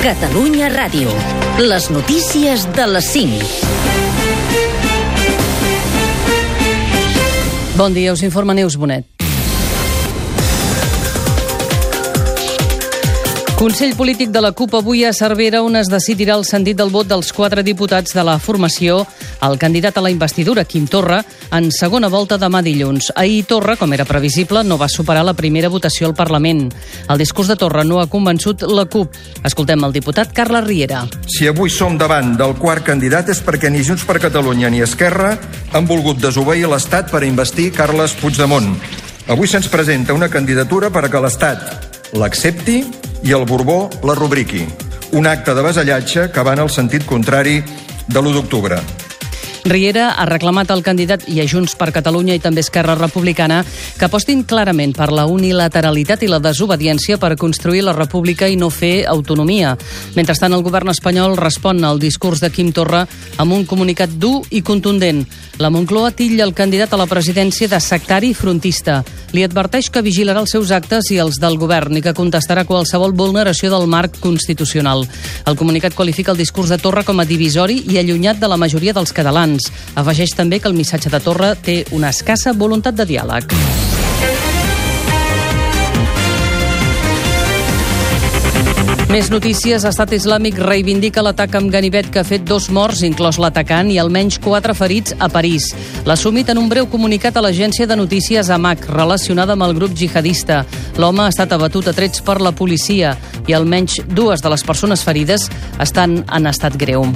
Catalunya Ràdio. Les notícies de les 5. Bon dia, us informa Neus Bonet. Consell Polític de la CUP avui a Cervera on es decidirà el sentit del vot dels quatre diputats de la formació el candidat a la investidura, Quim Torra, en segona volta demà dilluns. Ahir Torra, com era previsible, no va superar la primera votació al Parlament. El discurs de Torra no ha convençut la CUP. Escoltem el diputat Carles Riera. Si avui som davant del quart candidat és perquè ni Junts per Catalunya ni Esquerra han volgut desobeir l'Estat per investir Carles Puigdemont. Avui se'ns presenta una candidatura per a que l'Estat l'accepti i el Borbó la rubriqui. Un acte de vasallatge que va en el sentit contrari de l'1 d'octubre. Riera ha reclamat al candidat i a Junts per Catalunya i també Esquerra Republicana que apostin clarament per la unilateralitat i la desobediència per construir la república i no fer autonomia. Mentrestant, el govern espanyol respon al discurs de Quim Torra amb un comunicat dur i contundent. La Moncloa tilla el candidat a la presidència de sectari frontista. Li adverteix que vigilarà els seus actes i els del govern i que contestarà qualsevol vulneració del marc constitucional. El comunicat qualifica el discurs de Torra com a divisori i allunyat de la majoria dels catalans. Afegeix també que el missatge de Torra té una escassa voluntat de diàleg. Més notícies. Estat Islàmic reivindica l'atac amb ganivet que ha fet dos morts, inclòs l'atacant, i almenys quatre ferits a París. L'ha assumit en un breu comunicat a l'agència de notícies AMAC, relacionada amb el grup jihadista. L'home ha estat abatut a trets per la policia i almenys dues de les persones ferides estan en estat greu.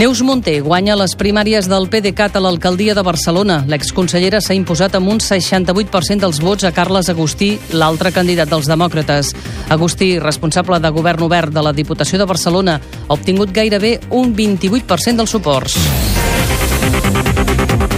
Neus Monté guanya les primàries del PDeCAT a l'alcaldia de Barcelona. L'exconsellera s'ha imposat amb un 68% dels vots a Carles Agustí, l'altre candidat dels demòcrates. Agustí, responsable de govern obert de la Diputació de Barcelona, ha obtingut gairebé un 28% dels suports.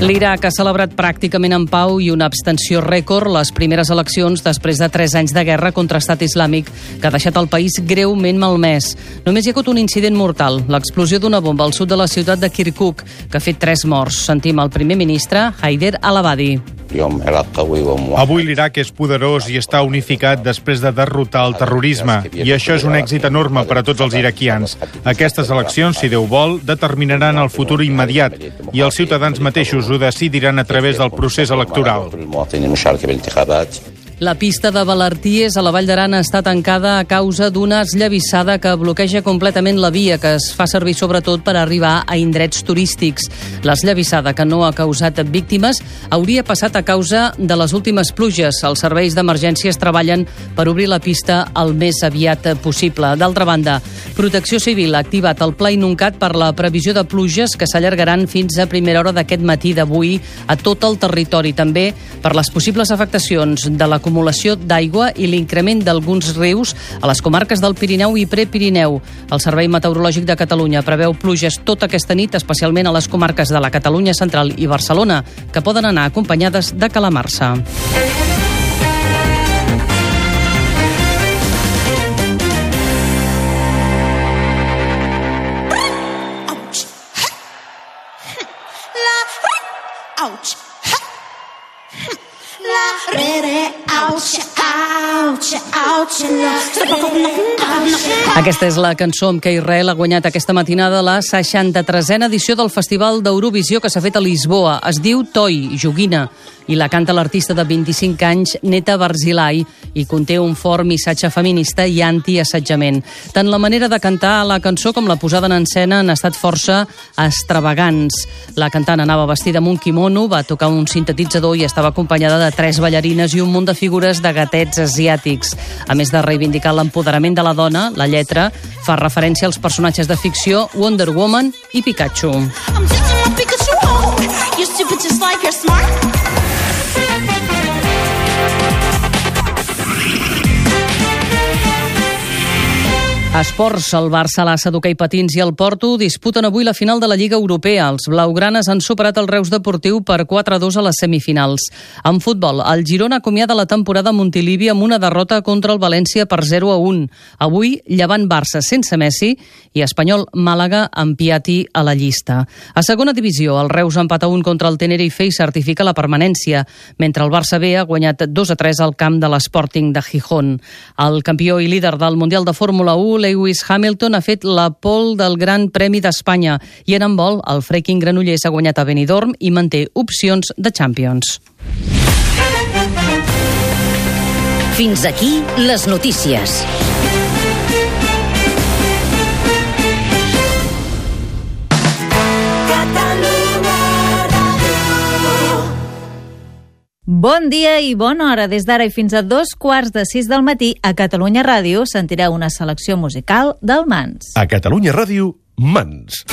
L'Iraq ha celebrat pràcticament en pau i una abstenció rècord les primeres eleccions després de tres anys de guerra contra Estat Islàmic que ha deixat el país greument malmès. Només hi ha hagut un incident mortal, l'explosió d'una bomba al sud de la ciutat de Kirkuk, que ha fet tres morts. Sentim el primer ministre, Haider al-Abadi. Avui l'Iraq és poderós i està unificat després de derrotar el terrorisme i això és un èxit enorme per a tots els iraquians. Aquestes eleccions, si Déu vol, determinaran el futur immediat i els ciutadans mateixos ho decidiran a través del procés electoral. La pista de Balarties a la Vall d'Aran està tancada a causa d'una esllavissada que bloqueja completament la via, que es fa servir sobretot per arribar a indrets turístics. L'esllavissada, que no ha causat víctimes, hauria passat a causa de les últimes pluges. Els serveis d'emergències treballen per obrir la pista el més aviat possible. D'altra banda, Protecció Civil ha activat el pla inuncat per la previsió de pluges que s'allargaran fins a primera hora d'aquest matí d'avui a tot el territori. També per les possibles afectacions de la l'acumulació d'aigua i l'increment d'alguns rius a les comarques del Pirineu i Prepirineu. El Servei Meteorològic de Catalunya preveu pluges tota aquesta nit, especialment a les comarques de la Catalunya central i Barcelona, que poden anar acompanyades de calamarsa. Aquesta és la cançó amb què Israel ha guanyat aquesta matinada la 63a edició del Festival d'Eurovisió que s'ha fet a Lisboa. Es diu Toi, joguina, i la canta l'artista de 25 anys, Neta Barzilai, i conté un fort missatge feminista i antiassetjament. Tant la manera de cantar la cançó com la posada en escena han estat força extravagants. La cantant anava vestida amb un kimono, va tocar un sintetitzador i estava acompanyada de tres ballarines i un munt de figures de gatets asiàtics. A més de reivindicar l'empoderament de la dona, la lletra fa referència als personatges de ficció Wonder Woman i Pikachu. I'm my Pikachu home. You're stupid just like you're smart. Esports, el Barça, l'Assa d'hoquei patins i el Porto disputen avui la final de la Lliga Europea. Els blaugranes han superat el Reus Deportiu per 4-2 a les semifinals. En futbol, el Girona acomiada la temporada a Montilivi amb una derrota contra el València per 0-1. Avui, llevant Barça sense Messi i Espanyol Màlaga amb Piatti a la llista. A segona divisió, el Reus empata un contra el Tenerife i certifica la permanència, mentre el Barça B ha guanyat 2-3 al camp de l'Sporting de Gijón. El campió i líder del Mundial de Fórmula 1, Lewis Hamilton ha fet la pol del Gran Premi d'Espanya i en handbol el Freaking Granollers ha guanyat a Benidorm i manté opcions de Champions. Fins aquí les notícies. Bon dia i bona hora. Des d'ara i fins a dos quarts de sis del matí a Catalunya Ràdio sentireu una selecció musical del Mans. A Catalunya Ràdio, Mans.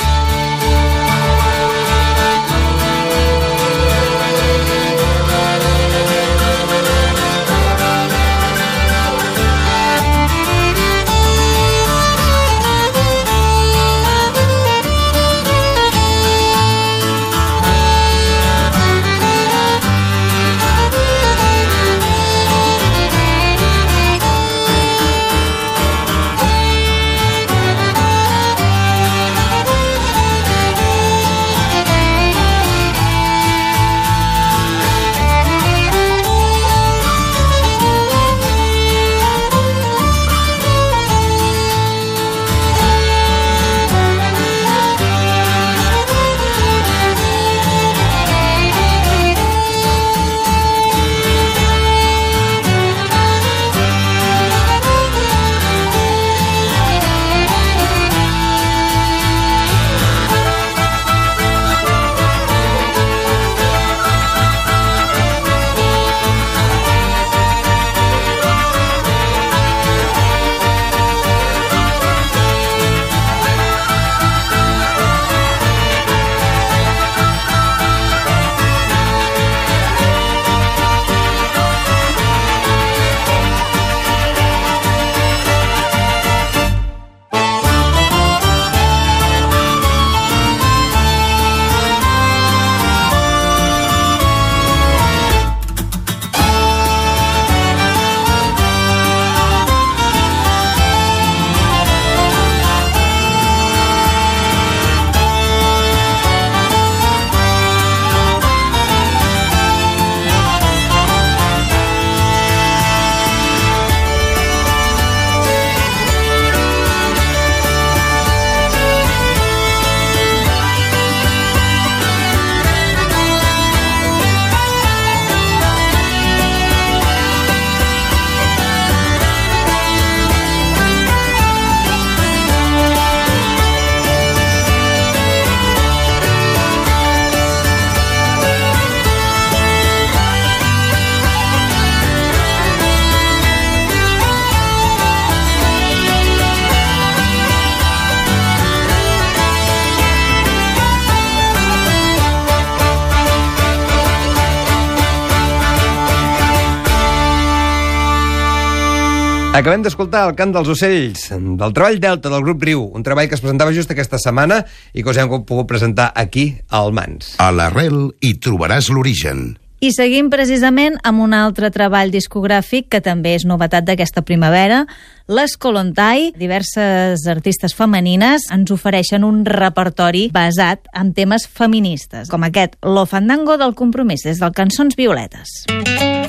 Acabem d'escoltar el cant dels ocells, del treball Delta del grup Riu, un treball que es presentava just aquesta setmana i que us hem pogut presentar aquí, al Mans. A l'arrel hi trobaràs l'origen. I seguim precisament amb un altre treball discogràfic que també és novetat d'aquesta primavera. Les Colontai, diverses artistes femenines, ens ofereixen un repertori basat en temes feministes, com aquest Lo Fandango del Compromís, des del Cançons Violetes. Mm -hmm.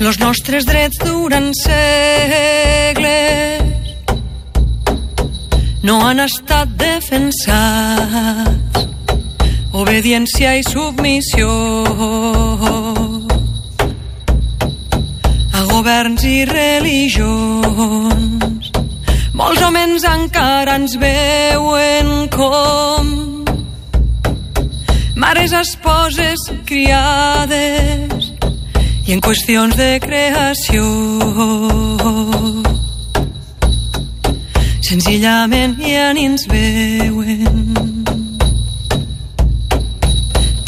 Los nostres drets durant segles no han estat defensats. Obediència i submissió a governs i religions. Molts homes encara ens veuen com mares, esposes, criades, i en qüestions de creació. Senzillament ja ni ens veuen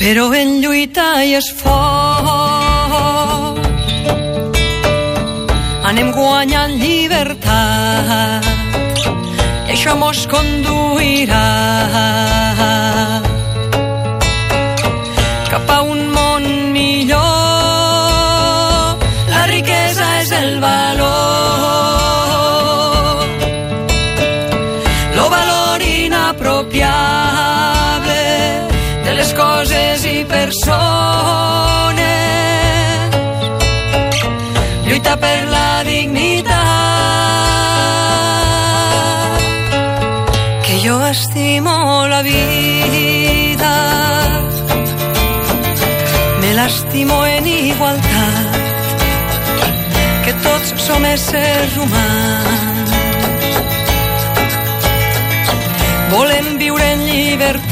però en lluita i esforç anem guanyant llibertat. I això mos conduirà lluita per la dignitat. Que jo estimo la vida, me l'estimo en igualtat, que tots som éssers humans. Volem viure en llibertat,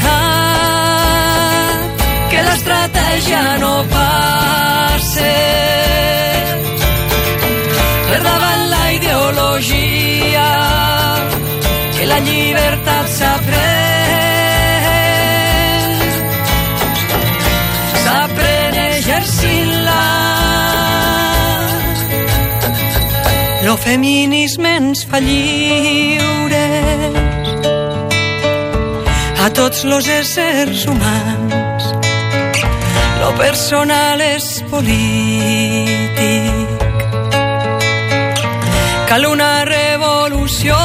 que l'estratègia no passe ideologia, que la llibertat s'aprèn, s'aprèn exercint-la. Lo feminisme ens fa lliures a tots los éssers humans. Lo personal és polític. Cal una revolució,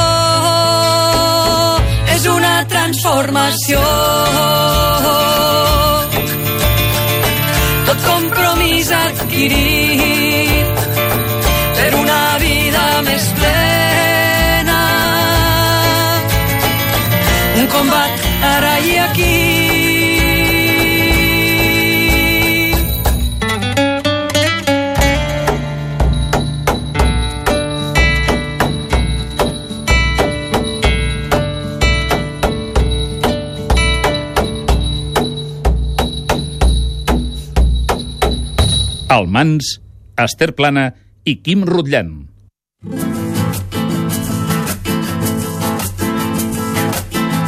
és una transformació. Tot compromís adquirit Mans, Esther Plana i Quim Rutllant.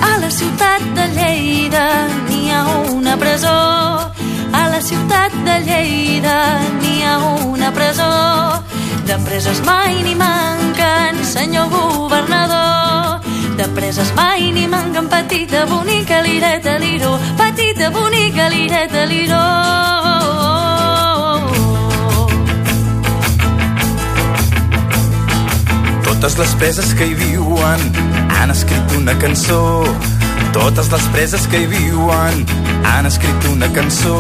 A la ciutat de Lleida n'hi ha una presó. A la ciutat de Lleida n'hi ha una presó. De preses mai ni manquen, senyor governador. De preses mai ni manquen, petita, bonica, lireta, liró. Petita, bonica, lireta, liró. Totes les preses que hi viuen han escrit una cançó. Totes les preses que hi viuen han escrit una cançó.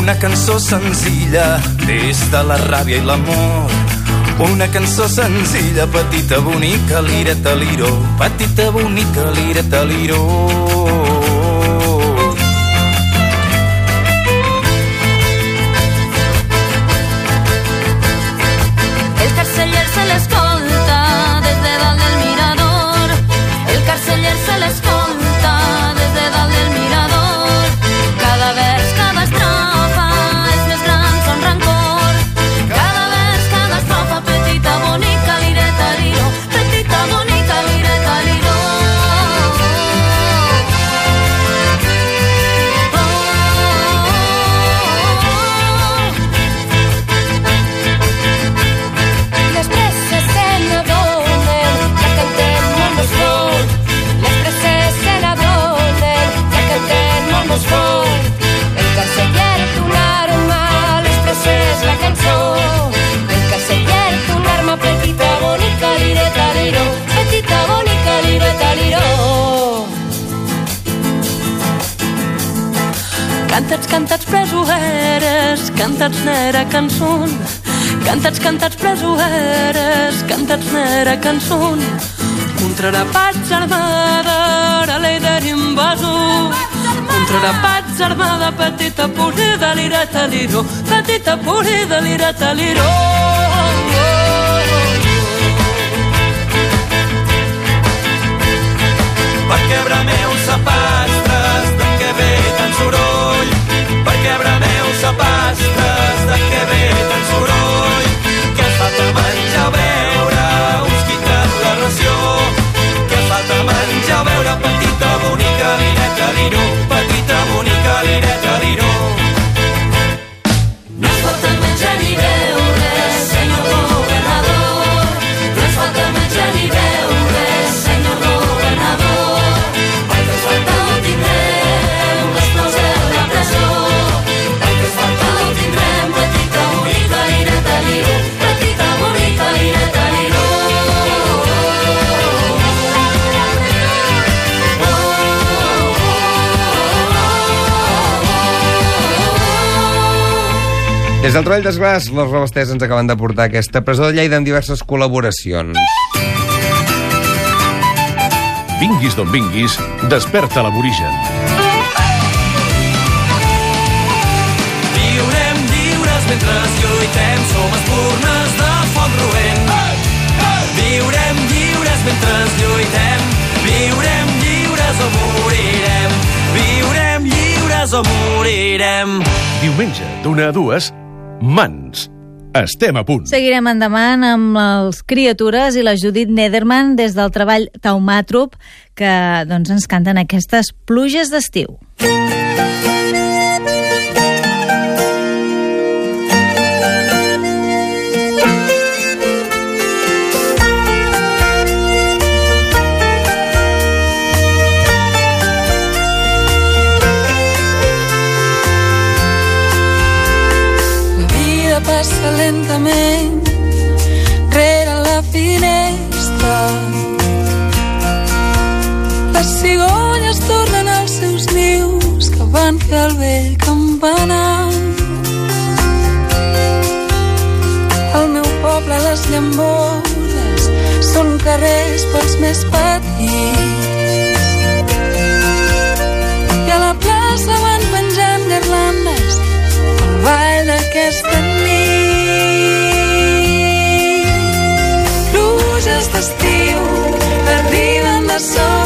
Una cançó senzilla des de la ràbia i l'amor. Una cançó senzilla, petita, bonica, lireta, liró. Petita, bonica, lireta, liró. Cantats n'era cançó. Contrarapats armada, la líder invasor. Contrarapats armada, petita polida, lireta, liró. Petita polida, lireta, liró. Perquè brameu sapastres de què ve tant soroll? Perquè brameu sapastres de què ve tant soroll? Beure? Petita, bonica, lireta, liró. Petita, bonica, lireta, Des del treball d'esglàs, les Robestés ens acaben de portar aquesta presó de Lleida amb diverses col·laboracions. Vinguis d'on vinguis, desperta l'aborigen. Viurem lliures mentre lluitem, som espurnes de foc roent. Viurem lliures mentre lluitem, viurem lliures o morirem. Viurem lliures o morirem. Diumenge, d'una a dues, Mans. Estem a punt. Seguirem endavant amb els Criatures i la Judit Nederman des del treball Taumàtrop, que doncs, ens canten aquestes pluges d'estiu. La lentament rere la finestra. Les cigonyes tornen als seus nius que van fer el vell campanar. Al meu poble les llambordes són carrers pels més petits. so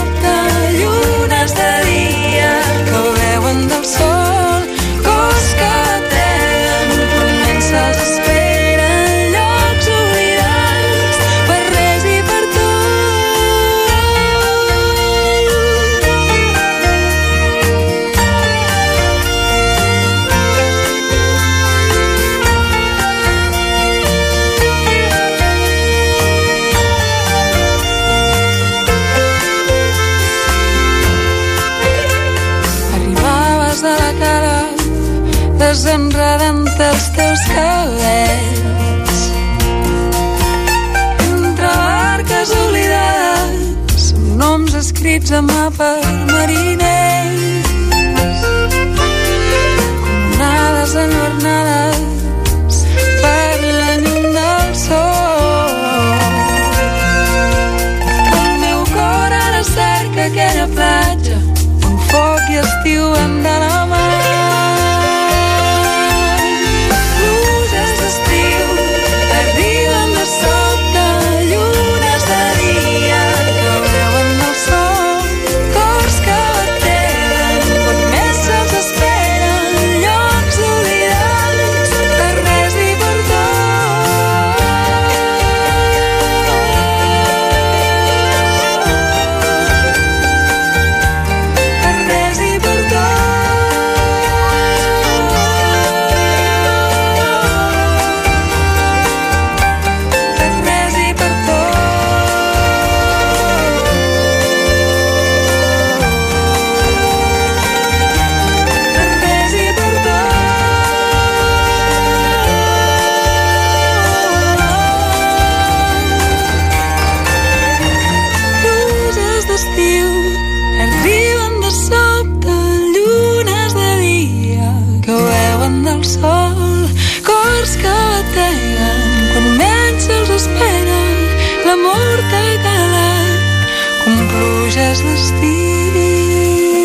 pluges d'estiu.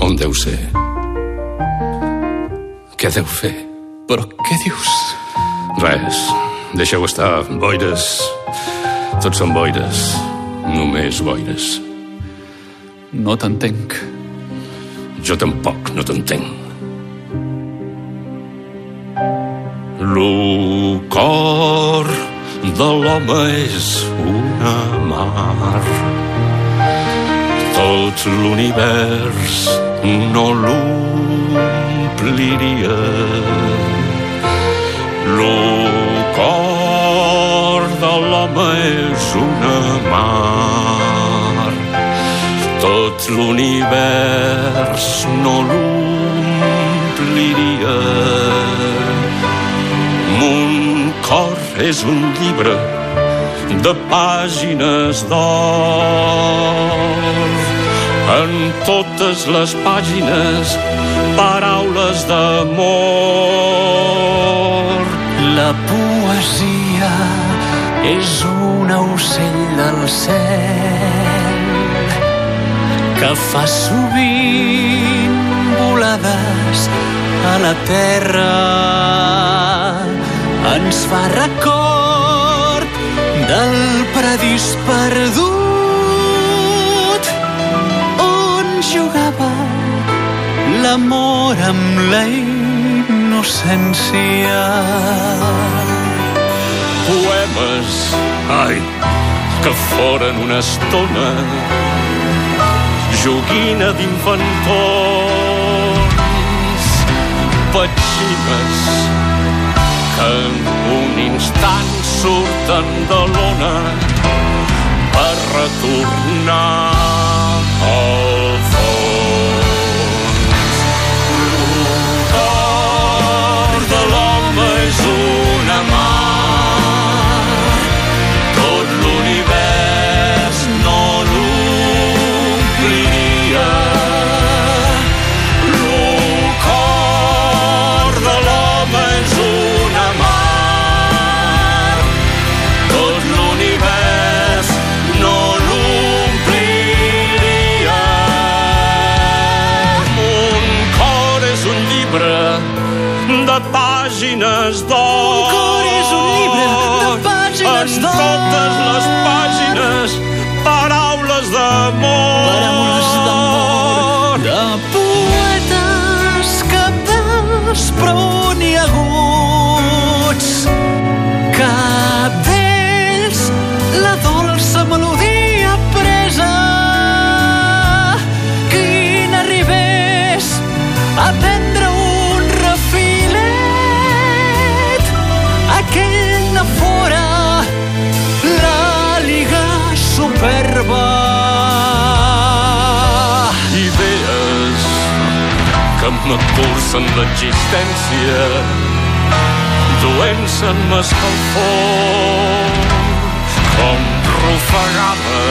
On deu ser? Què deu fer? Però què dius? Res. Deixeu estar. Boires. Tots són boires. Només boires. No t'entenc. Jo tampoc no t'entenc. Lo cor de l'home és una mar. Tot l'univers no l'ompliria. Lo cor de l'home és una mar. Tot l'univers no l'ompliria. És un llibre de pàgines d'or en totes les pàgines paraules d'amor. La poesia és un ocell del cel que fa sovint volades a la terra. Ens fa record del paradís perdut on jugava l'amor amb la innocència. Poemes, ai, que foren una estona joguina d'infantons, petxines que en un instant surten de l'ona per retornar al fons. L'or de l'home és una llibre de pàgines d'or. Un cor és un llibre de pàgines en d'or. totes les pàgines, paraules d'amor. Paraules d'amor. De poetes cabdals però n'hi ha aguts que que m'acursen l'existència duent-se en m'escalfor com rufagada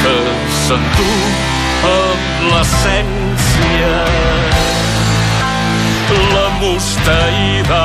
que s'endú amb l'essència. La mustaïda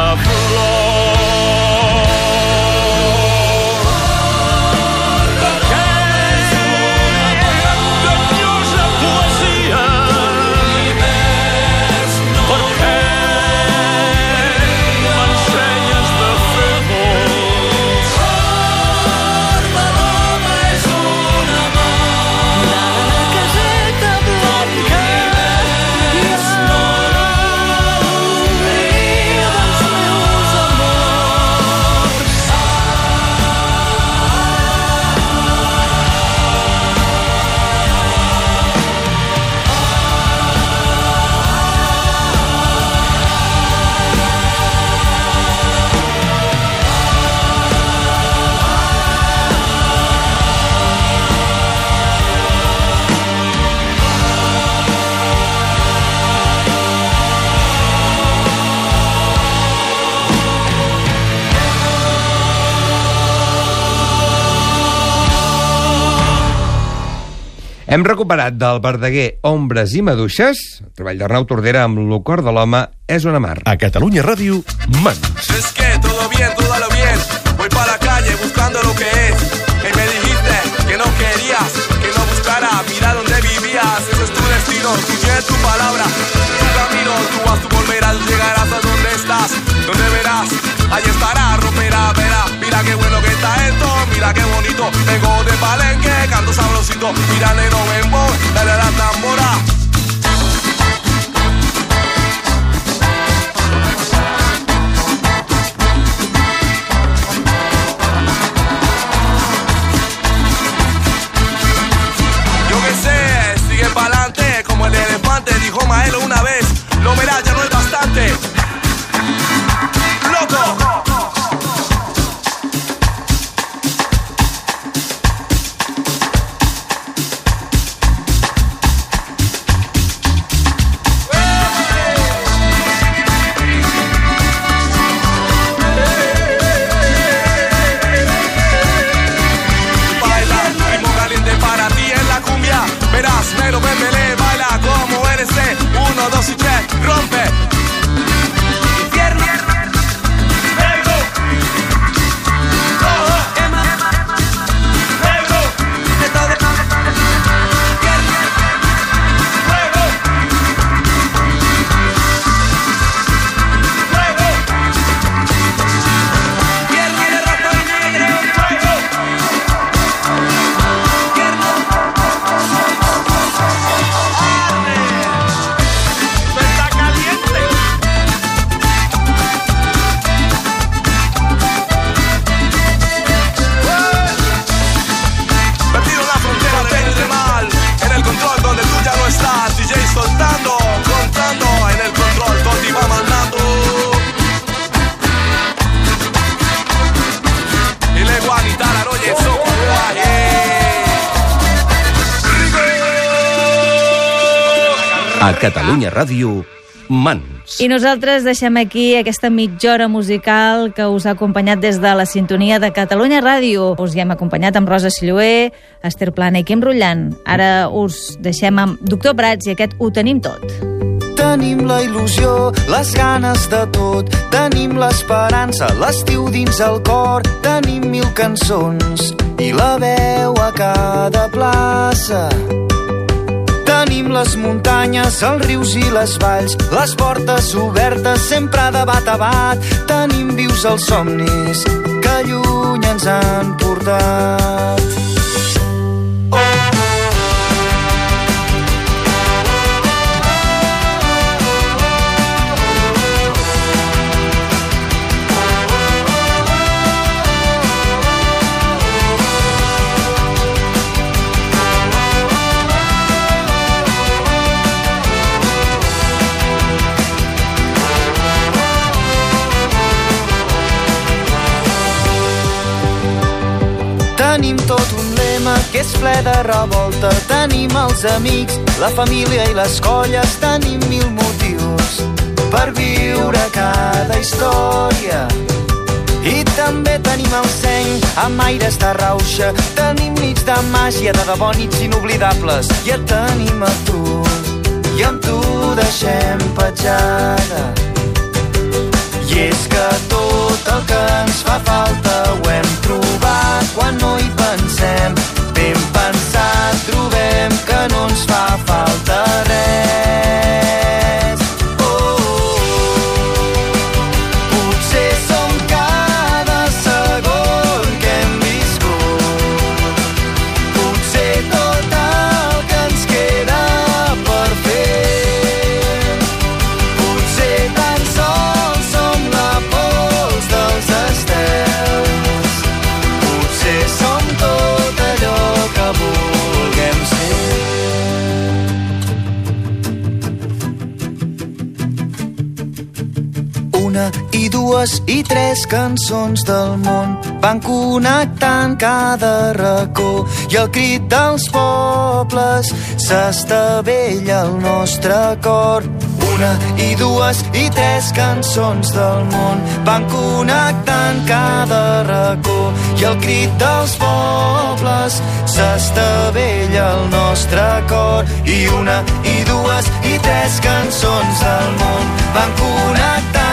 Hem recuperat del Verdaguer Ombres i Maduixes, el treball d'Arnau Tordera amb Lo cor de l'home és una mar. A Catalunya Ràdio, Mans. Es que todo bien, todo lo bien. Voy para la calle buscando lo que es. Y me dijiste que no querías, que no buscara. Mira dónde vivías, ese es tu destino. Tú tienes tu palabra, tu camino. Tú vas, tú volverás, llegarás a donde estás. Donde verás, ahí estará, romperá, verá. Mira qué bueno que está esto, mira qué bonito. Vengo de Palenque, canto sabrosito. Mira, negro, ven, dale la tambora. Ràdio, Mans. I nosaltres deixem aquí aquesta mitja hora musical que us ha acompanyat des de la sintonia de Catalunya Ràdio. Us hi hem acompanyat amb Rosa Silloé, Esther Plana i Quim Rullant. Ara us deixem amb Doctor Prats i aquest Ho tenim tot. Tenim la il·lusió, les ganes de tot, tenim l'esperança, l'estiu dins el cor, tenim mil cançons i la veu a cada plaça. Tenim les muntanyes, els rius i les valls, les portes obertes sempre de bat a bat. Tenim vius els somnis que lluny ens han portat. Tenim tot un lema que és ple de revolta. Tenim els amics, la família i les colles. Tenim mil motius per viure cada història. I també tenim el seny amb aires de rauxa. Tenim nits de màgia, de debò nits inoblidables. I et tenim a tu, i amb tu deixem petjada. I és que tot el que ens fa falta ho hem trobat quan no hi pensem. Ben pensat trobem que no ens fa falta i tres cançons del món van connectant cada racó i el crit dels pobles s'estavella al nostre cor. Una i dues i tres cançons del món van connectant cada racó i el crit dels pobles s'estavella al nostre cor. I una i dues i tres cançons del món van connectant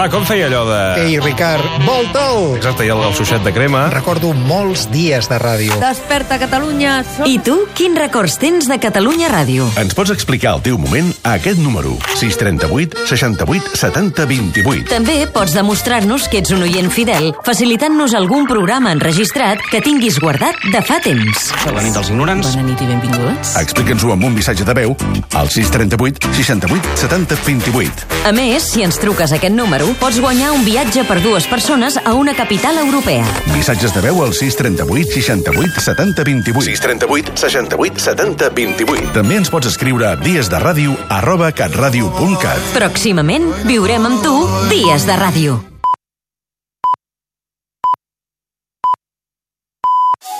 Solà, com feia allò de... Ei, Ricard, volta'l! Exacte, i el, el suixet de crema. Recordo molts dies de ràdio. Desperta, Catalunya. Som... I tu, quins records tens de Catalunya Ràdio? Ens pots explicar el teu moment a aquest número 638 68 70 28. També pots demostrar-nos que ets un oient fidel facilitant-nos algun programa enregistrat que tinguis guardat de fa temps. La nit dels ignorants. Bona nit i benvinguts. Explica'ns-ho amb un missatge de veu al 638 68 70 28. A més, si ens truques a aquest número, pots guanyar un viatge per dues persones a una capital europea. Missatges de veu al 638 68 70 28. 638 68 70 28. També ens pots escriure a diesderàdio arroba catradio.cat. Pròximament viurem amb tu Dies de Ràdio.